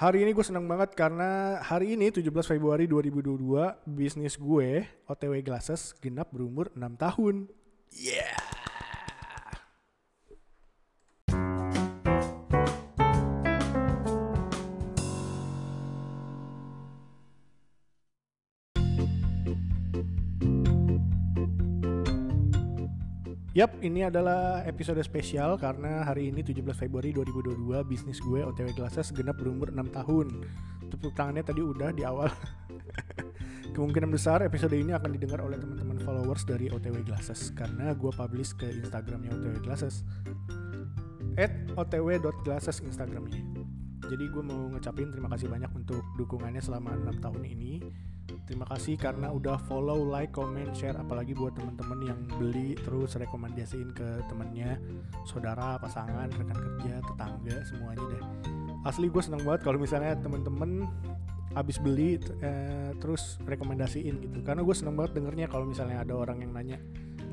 Hari ini gue seneng banget karena hari ini 17 Februari 2022 bisnis gue OTW Glasses genap berumur 6 tahun. Yeah. Yap, ini adalah episode spesial karena hari ini 17 Februari 2022 bisnis gue OTW Glasses genap berumur 6 tahun. Tepuk tangannya tadi udah di awal. Kemungkinan besar episode ini akan didengar oleh teman-teman followers dari OTW Glasses karena gue publish ke Instagramnya OTW Glasses. At otw.glasses Instagramnya. Jadi gue mau ngecapin terima kasih banyak untuk dukungannya selama 6 tahun ini Terima kasih karena udah follow, like, comment, share apalagi buat teman-teman yang beli terus rekomendasiin ke temennya, saudara, pasangan, rekan kerja, tetangga, semuanya deh. Asli gue seneng banget kalau misalnya teman-teman abis beli eh, terus rekomendasiin gitu. Karena gue seneng banget dengernya kalau misalnya ada orang yang nanya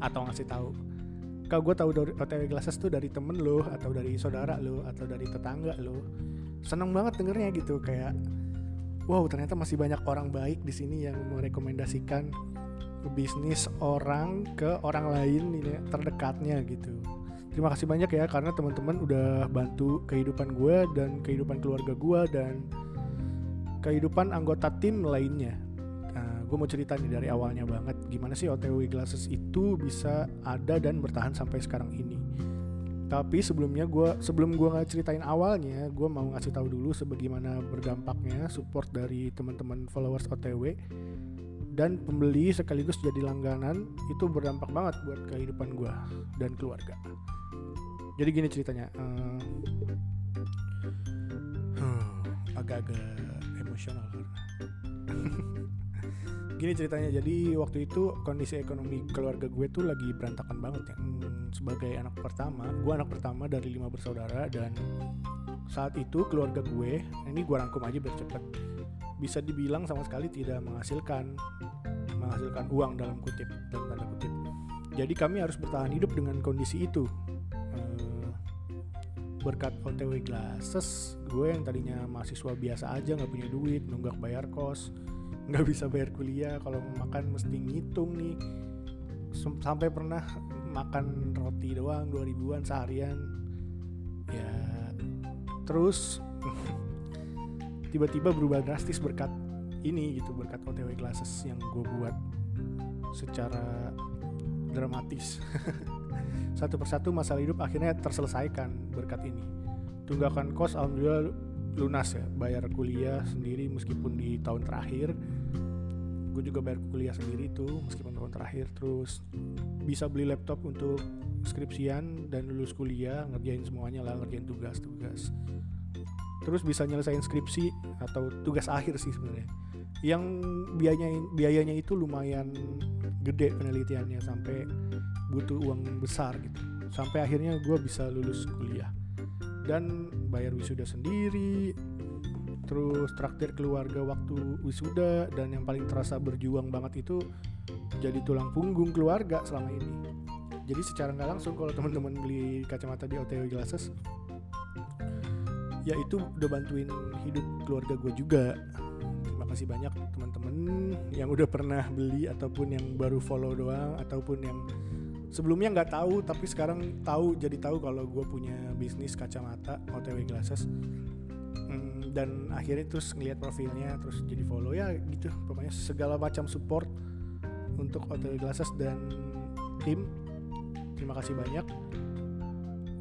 atau ngasih tahu. Kalau gue tahu dari OTW Glasses tuh dari temen lo atau dari saudara lo atau dari tetangga lo. Seneng banget dengernya gitu kayak wow ternyata masih banyak orang baik di sini yang merekomendasikan bisnis orang ke orang lain ini terdekatnya gitu. Terima kasih banyak ya karena teman-teman udah bantu kehidupan gue dan kehidupan keluarga gue dan kehidupan anggota tim lainnya. Nah, gue mau cerita nih dari awalnya banget gimana sih OTW Glasses itu bisa ada dan bertahan sampai sekarang ini. Tapi sebelumnya gue sebelum gue nggak ceritain awalnya, gue mau ngasih tahu dulu sebagaimana berdampaknya support dari teman-teman followers OTW dan pembeli sekaligus jadi langganan itu berdampak banget buat kehidupan gue dan keluarga. Jadi gini ceritanya, uh, agak-agak emosional gini ceritanya. Jadi waktu itu kondisi ekonomi keluarga gue tuh lagi berantakan banget ya. Hmm, sebagai anak pertama gue anak pertama dari lima bersaudara dan saat itu keluarga gue ini gue rangkum aja biar cepet bisa dibilang sama sekali tidak menghasilkan menghasilkan uang dalam kutip dalam tanda kutip. Jadi kami harus bertahan hidup dengan kondisi itu. Eh, berkat OTW Glasses gue yang tadinya mahasiswa biasa aja nggak punya duit nunggak bayar kos nggak bisa bayar kuliah kalau makan mesti ngitung nih. Sampai pernah makan roti doang 2000-an seharian. Ya terus tiba-tiba berubah drastis berkat ini gitu berkat OTW classes yang gue buat secara dramatis. Satu persatu masalah hidup akhirnya terselesaikan berkat ini. Tunggakan kos alhamdulillah lunas ya bayar kuliah sendiri meskipun di tahun terakhir. Gue juga bayar kuliah sendiri tuh meskipun tahun terakhir. Terus bisa beli laptop untuk skripsian dan lulus kuliah ngerjain semuanya lah ngerjain tugas-tugas. Terus bisa nyelesain skripsi atau tugas akhir sih sebenarnya. Yang biayanya biayanya itu lumayan gede penelitiannya sampai butuh uang besar gitu. Sampai akhirnya gue bisa lulus kuliah dan bayar wisuda sendiri terus traktir keluarga waktu wisuda dan yang paling terasa berjuang banget itu jadi tulang punggung keluarga selama ini. Jadi secara nggak langsung kalau teman-teman beli kacamata di OTW Glasses ya itu udah bantuin hidup keluarga gue juga. Terima kasih banyak teman-teman yang udah pernah beli ataupun yang baru follow doang ataupun yang sebelumnya nggak tahu tapi sekarang tahu jadi tahu kalau gue punya bisnis kacamata OTW Glasses. Hmm, dan akhirnya terus ngeliat profilnya terus jadi follow ya gitu. Pokoknya segala macam support untuk OTW Glasses dan tim. Terima kasih banyak.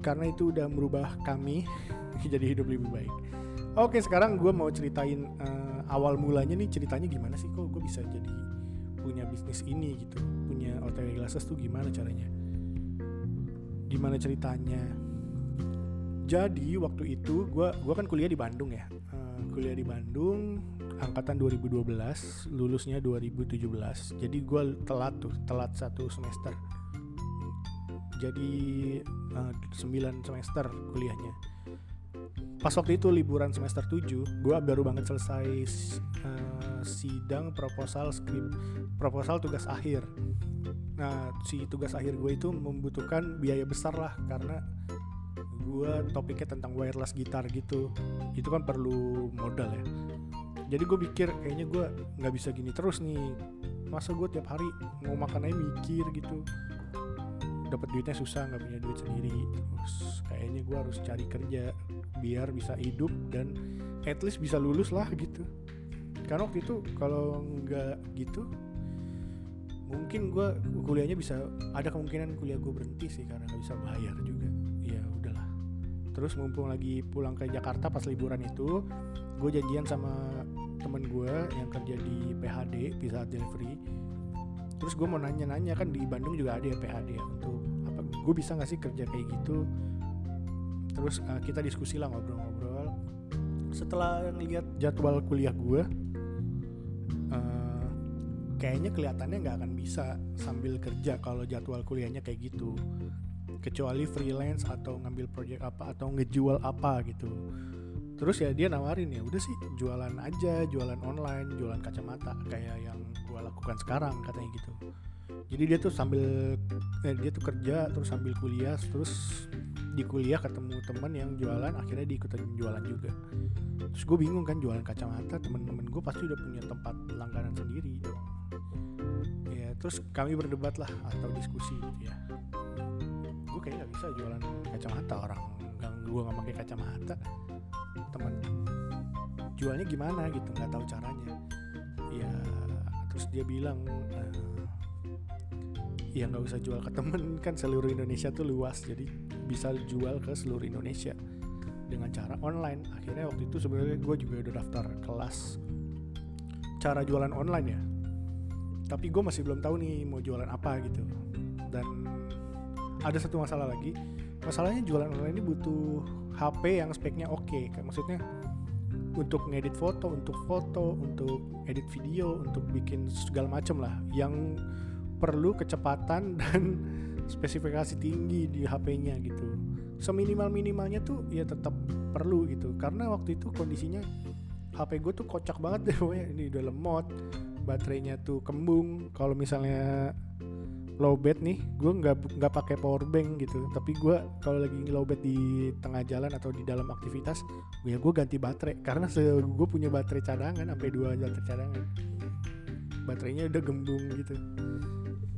Karena itu udah merubah kami jadi hidup lebih baik. Oke sekarang gue mau ceritain uh, awal mulanya nih ceritanya gimana sih? Kok gue bisa jadi punya bisnis ini gitu punya OTW Glasses tuh gimana caranya? Gimana ceritanya? Jadi waktu itu gue gua kan kuliah di Bandung ya. Uh, kuliah di Bandung angkatan 2012 lulusnya 2017 jadi gue telat tuh telat satu semester. Jadi uh, eh, 9 semester kuliahnya pas waktu itu liburan semester 7 gue baru banget selesai uh, sidang proposal skrip proposal tugas akhir. Nah si tugas akhir gue itu membutuhkan biaya besar lah karena gue topiknya tentang wireless gitar gitu. Itu kan perlu modal ya. Jadi gue pikir kayaknya gue nggak bisa gini terus nih. Masa gue tiap hari mau makan aja mikir gitu. Dapat duitnya susah nggak punya duit sendiri. Terus kayaknya gue harus cari kerja biar bisa hidup dan at least bisa lulus lah gitu. Karena waktu itu kalau nggak gitu mungkin gue kuliahnya bisa ada kemungkinan kuliah gue berhenti sih karena nggak bisa bayar juga. Ya udahlah. Terus mumpung lagi pulang ke Jakarta pas liburan itu gue janjian sama temen gue yang kerja di PHD Pizza Delivery. Terus gue mau nanya-nanya kan di Bandung juga ada ya PHD ya untuk apa? Gue bisa nggak sih kerja kayak gitu terus uh, kita diskusi lah ngobrol-ngobrol. Setelah lihat jadwal kuliah gue kayaknya kelihatannya nggak akan bisa sambil kerja kalau jadwal kuliahnya kayak gitu. Kecuali freelance atau ngambil project apa atau ngejual apa gitu. Terus ya dia nawarin ya udah sih jualan aja jualan online jualan kacamata kayak yang gue lakukan sekarang katanya gitu. Jadi dia tuh sambil eh, dia tuh kerja terus sambil kuliah terus di kuliah ketemu teman yang jualan akhirnya diikutin jualan juga. Terus gue bingung kan jualan kacamata temen-temen gue pasti udah punya tempat langganan sendiri dong. Terus kami berdebat lah atau diskusi gitu ya. Gue kayaknya nggak bisa jualan kacamata orang nggak gue nggak pakai kacamata. Teman jualnya gimana gitu nggak tahu caranya. Ya terus dia bilang uh, ya nggak usah jual ke temen kan seluruh Indonesia tuh luas jadi bisa jual ke seluruh Indonesia dengan cara online. Akhirnya waktu itu sebenarnya gue juga udah daftar kelas cara jualan online ya. Tapi gue masih belum tahu nih mau jualan apa gitu. Dan ada satu masalah lagi. Masalahnya jualan online ini butuh HP yang speknya oke. Okay. kayak maksudnya untuk ngedit foto untuk foto untuk edit video untuk bikin segala macam lah yang perlu kecepatan dan spesifikasi tinggi di HP-nya gitu. Seminimal minimalnya tuh ya tetap perlu gitu. Karena waktu itu kondisinya HP gue tuh kocak banget deh ini udah lemot baterainya tuh kembung. Kalau misalnya low bed nih gue nggak nggak pakai power bank gitu. Tapi gue kalau lagi low bed di tengah jalan atau di dalam aktivitas ya gue ganti baterai. Karena gue punya baterai cadangan sampai dua baterai cadangan. Baterainya udah gembung gitu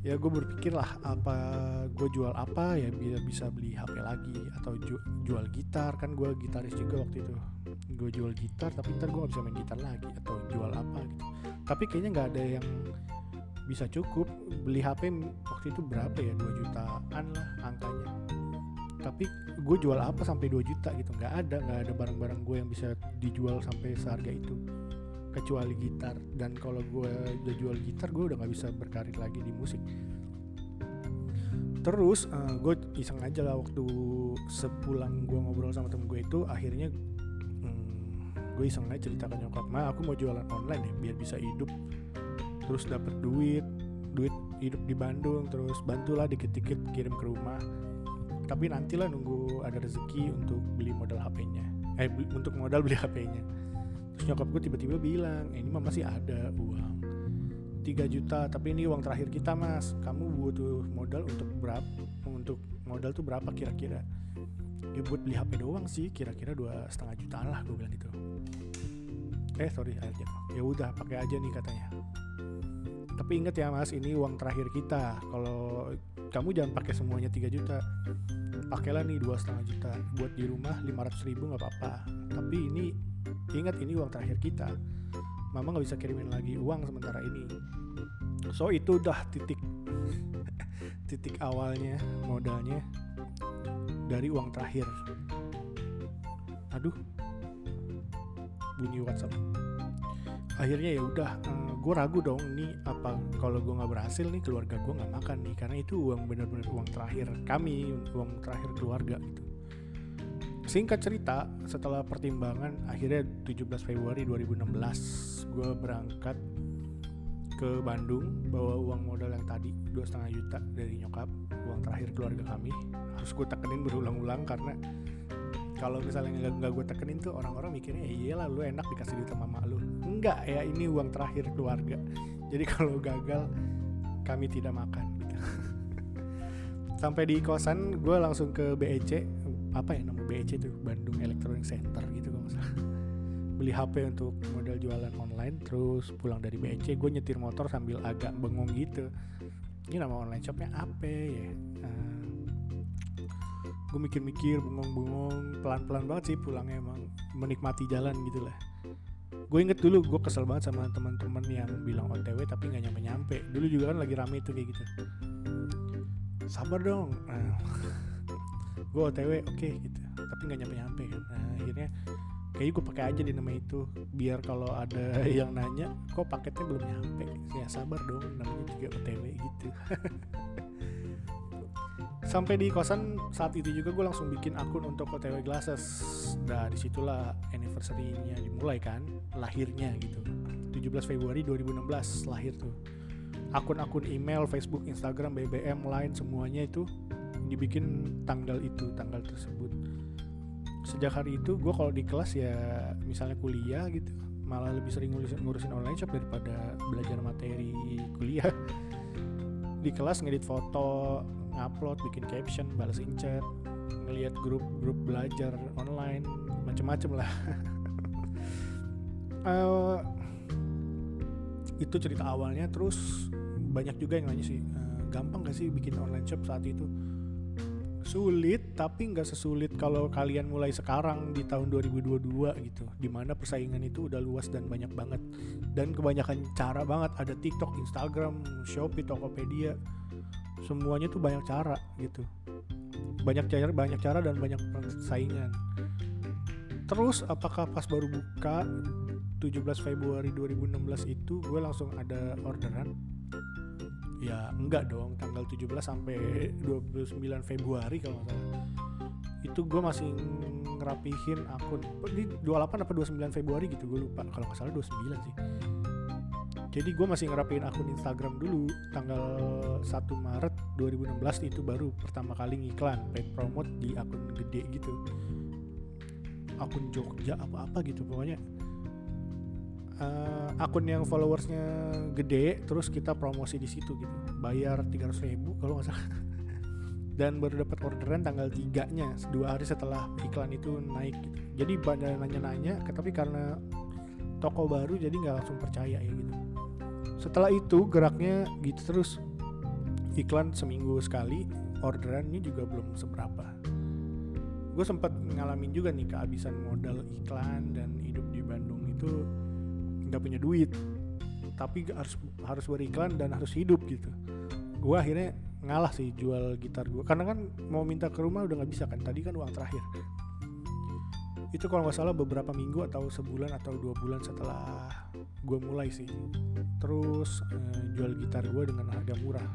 ya gue berpikir lah apa gue jual apa ya bisa bisa beli HP lagi atau ju jual gitar. Kan gue gitaris juga waktu itu. Gue jual gitar tapi ntar gue gak bisa main gitar lagi atau jual apa gitu. Tapi kayaknya nggak ada yang bisa cukup. Beli HP waktu itu berapa ya? 2 jutaan lah angkanya. Tapi gue jual apa sampai 2 juta gitu? Nggak ada nggak ada barang-barang gue yang bisa dijual sampai seharga itu kecuali gitar. Dan kalau gue udah jual gitar gue udah nggak bisa berkarir lagi di musik. Terus uh, gue iseng aja lah waktu sepulang gue ngobrol sama temen gue itu akhirnya gue iseng aja cerita ke nyokap mah aku mau jualan online ya biar bisa hidup. Terus dapat duit duit hidup di Bandung terus bantulah dikit-dikit kirim ke rumah. Tapi nantilah nunggu ada rezeki untuk beli modal HP-nya eh untuk modal beli HP-nya terus nyokap gue tiba-tiba bilang eh, ini mah masih ada uang. 3 juta tapi ini uang terakhir kita mas. Kamu butuh modal untuk berapa untuk modal tuh berapa kira-kira? Ya buat beli HP doang sih kira-kira dua setengah jutaan lah gue bilang gitu. Eh sorry aja ya udah pakai aja nih katanya. Tapi inget ya mas ini uang terakhir kita. Kalau kamu jangan pakai semuanya 3 juta. Pakailah nih dua setengah juta. Buat di rumah 500 ribu nggak apa-apa. Tapi ini ingat ini uang terakhir kita. Mama nggak bisa kirimin lagi uang sementara ini. So itu udah titik titik awalnya modalnya dari uang terakhir. Aduh bunyi WhatsApp. Akhirnya ya udah eh, gue ragu dong nih apa kalau gue nggak berhasil nih keluarga gue nggak makan nih karena itu uang bener-bener uang terakhir kami uang terakhir keluarga gitu singkat cerita setelah pertimbangan akhirnya 17 Februari 2016 gue berangkat ke Bandung bawa uang modal yang tadi dua setengah juta dari nyokap uang terakhir keluarga kami. Harus gue tekenin berulang-ulang karena kalau misalnya nggak gue tekenin tuh orang-orang mikirnya ya iyalah lu enak dikasih duit sama mak lu. Enggak ya ini uang terakhir keluarga. Jadi kalau gagal kami tidak makan gitu. sampai di kosan gue langsung ke BEC apa ya nama BEC tuh Bandung Electronic Center gitu kalau salah. Beli HP untuk modal jualan online terus pulang dari BEC gue nyetir motor sambil agak bengong gitu. Ini nama online shopnya apa ya. Uh, gue mikir-mikir bengong-bengong pelan-pelan banget sih pulangnya emang menikmati jalan gitu lah. Gue inget dulu gue kesel banget sama teman-teman yang bilang OTW tapi nggak nyampe-nyampe. Dulu juga kan lagi rame itu kayak gitu. Sabar dong. Nah, gue OTW oke okay, gitu. Tapi nggak nyampe-nyampe kan. Nah, akhirnya kayaknya gue pakai aja di nama itu. Biar kalau ada yang nanya kok paketnya belum nyampe? Ya sabar dong namanya juga OTW gitu. Sampai di kosan saat itu juga gue langsung bikin akun untuk OTW Glasses. Nah di situlah anniversary-nya dimulai kan lahirnya gitu. 17 Februari 2016 lahir tuh. Akun-akun email Facebook Instagram BBM lain semuanya itu dibikin tanggal itu tanggal tersebut. Sejak hari itu gue kalau di kelas ya misalnya kuliah gitu malah lebih sering ngurusin, ngurusin online shop daripada belajar materi kuliah. Di kelas ngedit foto ngupload bikin caption balesin chat ngelihat grup-grup belajar online macem-macem lah. Uh, itu cerita awalnya terus banyak juga yang nanya sih uh, gampang gak sih bikin online shop saat itu sulit tapi nggak sesulit kalau kalian mulai sekarang di tahun 2022 gitu di mana persaingan itu udah luas dan banyak banget. Dan kebanyakan cara banget ada TikTok, Instagram, Shopee, Tokopedia semuanya tuh banyak cara gitu. Banyak cara banyak cara dan banyak persaingan. Terus apakah pas baru buka 17 Februari 2016 itu gue langsung ada orderan ya enggak dong. Tanggal 17 sampai 29 Februari kalau nggak salah. Itu gue masih ngerapihin akun. Di 28 apa 29 Februari gitu gue lupa. Kalau nggak salah 29 sih. Jadi gue masih ngerapihin akun Instagram dulu. Tanggal 1 Maret 2016 itu baru pertama kali ngiklan paid promote di akun gede gitu. Akun Jogja apa-apa gitu pokoknya uh, akun yang followersnya gede terus kita promosi di situ gitu. Bayar 300 ribu kalau nggak salah. Dan baru dapat orderan tanggal 3 nya dua hari setelah iklan itu naik gitu. Jadi pada nanya-nanya tapi karena toko baru jadi nggak langsung percaya ya gitu. Setelah itu geraknya gitu terus. Iklan seminggu sekali orderannya juga belum seberapa. Gue sempat ngalamin juga nih kehabisan modal iklan dan hidup di Bandung itu nggak punya duit. Tapi harus harus beriklan dan harus hidup gitu. Gue akhirnya ngalah sih jual gitar gue karena kan mau minta ke rumah udah nggak bisa kan. Tadi kan uang terakhir. Itu kalau nggak salah beberapa minggu atau sebulan atau dua bulan setelah gue mulai sih. Terus eh, jual gitar gue dengan harga murah.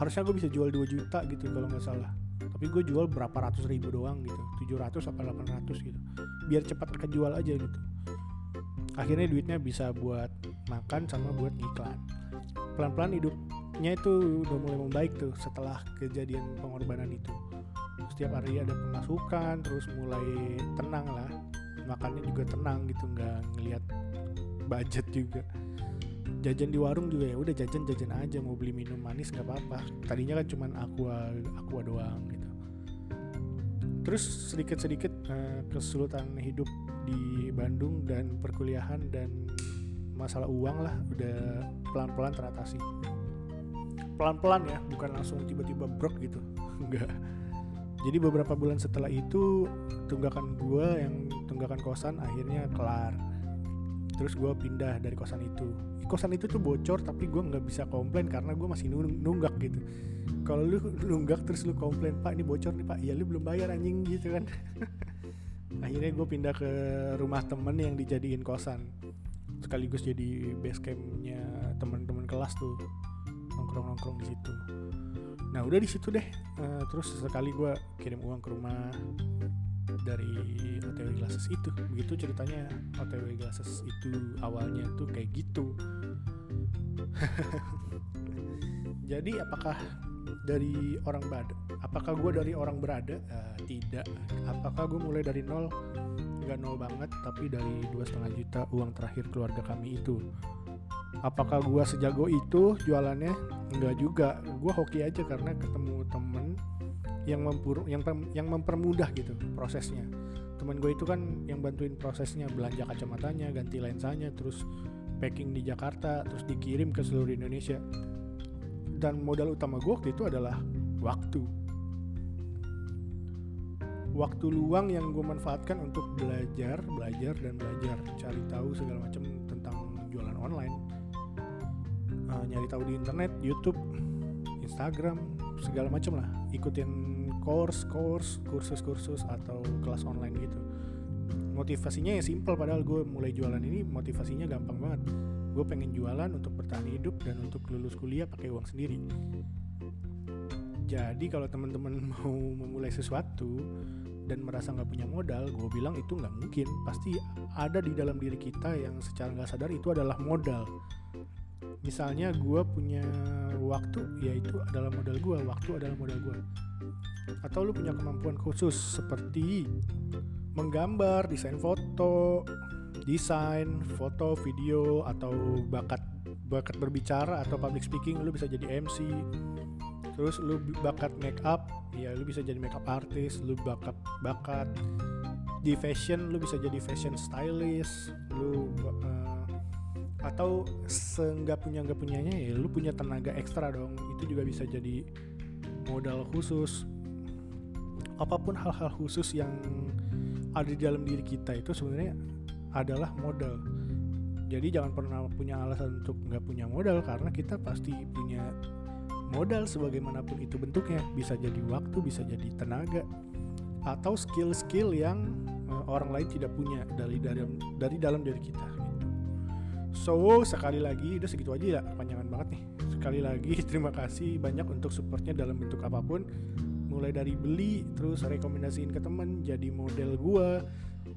Harusnya gue bisa jual 2 juta gitu kalau nggak salah. Tapi gue jual berapa ratus ribu doang gitu. 700 atau 800 gitu. Biar cepat kejual aja gitu akhirnya duitnya bisa buat makan sama buat iklan. Pelan-pelan hidupnya itu udah mulai membaik tuh setelah kejadian pengorbanan itu. Setiap hari ada pemasukan terus mulai tenang lah. Makannya juga tenang gitu nggak ngelihat budget juga. Jajan di warung juga ya udah jajan jajan aja mau beli minum manis nggak apa-apa. Tadinya kan cuman aqua aqua doang gitu. Terus sedikit sedikit uh, kesulitan hidup di Bandung dan perkuliahan dan masalah uang lah udah pelan-pelan teratasi. Pelan-pelan ya bukan langsung tiba-tiba brok gitu. Enggak. Jadi beberapa bulan setelah itu tunggakan gue yang tunggakan kosan akhirnya kelar. Terus gue pindah dari kosan itu. Kosan itu tuh bocor tapi gue nggak bisa komplain karena gue masih nunggak gitu. Kalau lu nunggak terus lu komplain pak ini bocor nih pak. Ya lu belum bayar anjing gitu kan akhirnya gue pindah ke rumah temen yang dijadiin kosan. Sekaligus jadi base campnya teman-teman kelas tuh. Nongkrong nongkrong di situ. Nah udah di situ deh. Uh, terus sekali gue kirim uang ke rumah dari OTW Glasses itu. Begitu ceritanya OTW Glasses itu awalnya tuh kayak gitu. Jadi apakah dari orang berada. Apakah gue dari orang berada? Uh, tidak. Apakah gue mulai dari nol? Nggak nol banget tapi dari dua setengah juta uang terakhir keluarga kami itu. Apakah gue sejago itu? Jualannya? Nggak juga. Gue hoki aja karena ketemu temen yang mempur yang yang mempermudah gitu prosesnya. Teman gue itu kan yang bantuin prosesnya belanja kacamatanya ganti lensanya terus packing di Jakarta terus dikirim ke seluruh Indonesia dan modal utama gue waktu itu adalah waktu. Waktu luang yang gue manfaatkan untuk belajar belajar dan belajar cari tahu segala macam tentang jualan online. Uh, nyari tahu di internet YouTube Instagram segala macam lah. Ikutin course course kursus kursus atau kelas online gitu. Motivasinya ya simple padahal gue mulai jualan ini motivasinya gampang banget gue pengen jualan untuk bertahan hidup dan untuk lulus kuliah pakai uang sendiri jadi kalau teman-teman mau memulai sesuatu dan merasa nggak punya modal, gue bilang itu nggak mungkin. Pasti ada di dalam diri kita yang secara nggak sadar itu adalah modal. Misalnya gue punya waktu, ya itu adalah modal gue. Waktu adalah modal gue atau lu punya kemampuan khusus seperti menggambar, desain foto, desain, foto, video atau bakat bakat berbicara atau public speaking lu bisa jadi MC. Terus lu bakat make up, ya lu bisa jadi makeup artist, lu bakat bakat di fashion lu bisa jadi fashion stylist, lu uh, atau seenggak punya nggak punyanya ya lu punya tenaga ekstra dong itu juga bisa jadi modal khusus apa pun hal-hal khusus yang ada di dalam diri kita itu sebenarnya adalah modal jadi jangan pernah punya alasan untuk nggak punya modal karena kita pasti punya modal sebagaimanapun itu bentuknya bisa jadi waktu bisa jadi tenaga atau skill-skill yang uh, orang lain tidak punya dari dari dari dalam diri kita gitu. So sekali lagi udah segitu aja ya panjangan banget nih. Sekali lagi terima kasih banyak untuk supportnya dalam bentuk apa pun mulai dari beli terus rekomendasiin ke temen jadi model gua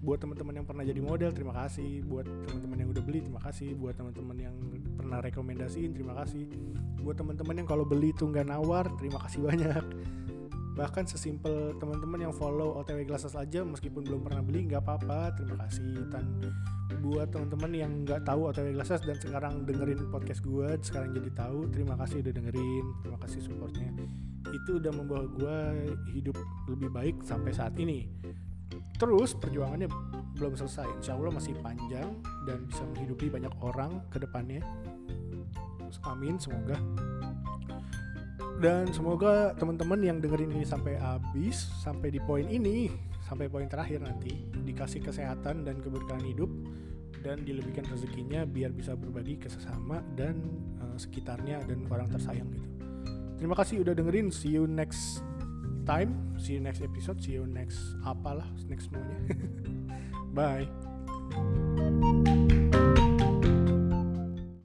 buat teman-teman yang pernah jadi model terima kasih. Buat teman-teman yang udah beli terima kasih. Buat teman-teman yang pernah rekomendasiin terima kasih. Buat teman-teman yang kalau beli itu nggak nawar terima kasih banyak. Bahkan sesimpel teman-teman yang follow OTW Glasses aja meskipun belum pernah beli nggak apa-apa. Terima kasih. Dan buat teman-teman yang nggak tahu OTW Glasses dan sekarang dengerin podcast gue sekarang jadi tahu terima kasih udah dengerin. Terima kasih supportnya. Itu udah membawa gue hidup lebih baik sampai saat ini terus perjuangannya belum selesai. Insya Allah masih panjang dan bisa menghidupi banyak orang ke depannya. Amin semoga. Dan semoga teman-teman yang dengerin ini sampai habis sampai di poin ini sampai poin terakhir nanti dikasih kesehatan dan keberkahan hidup dan dilebihkan rezekinya biar bisa berbagi ke sesama dan uh, sekitarnya dan orang tersayang gitu. Terima kasih udah dengerin. See you next time. See you next episode. See you next apalah next maunya. Bye.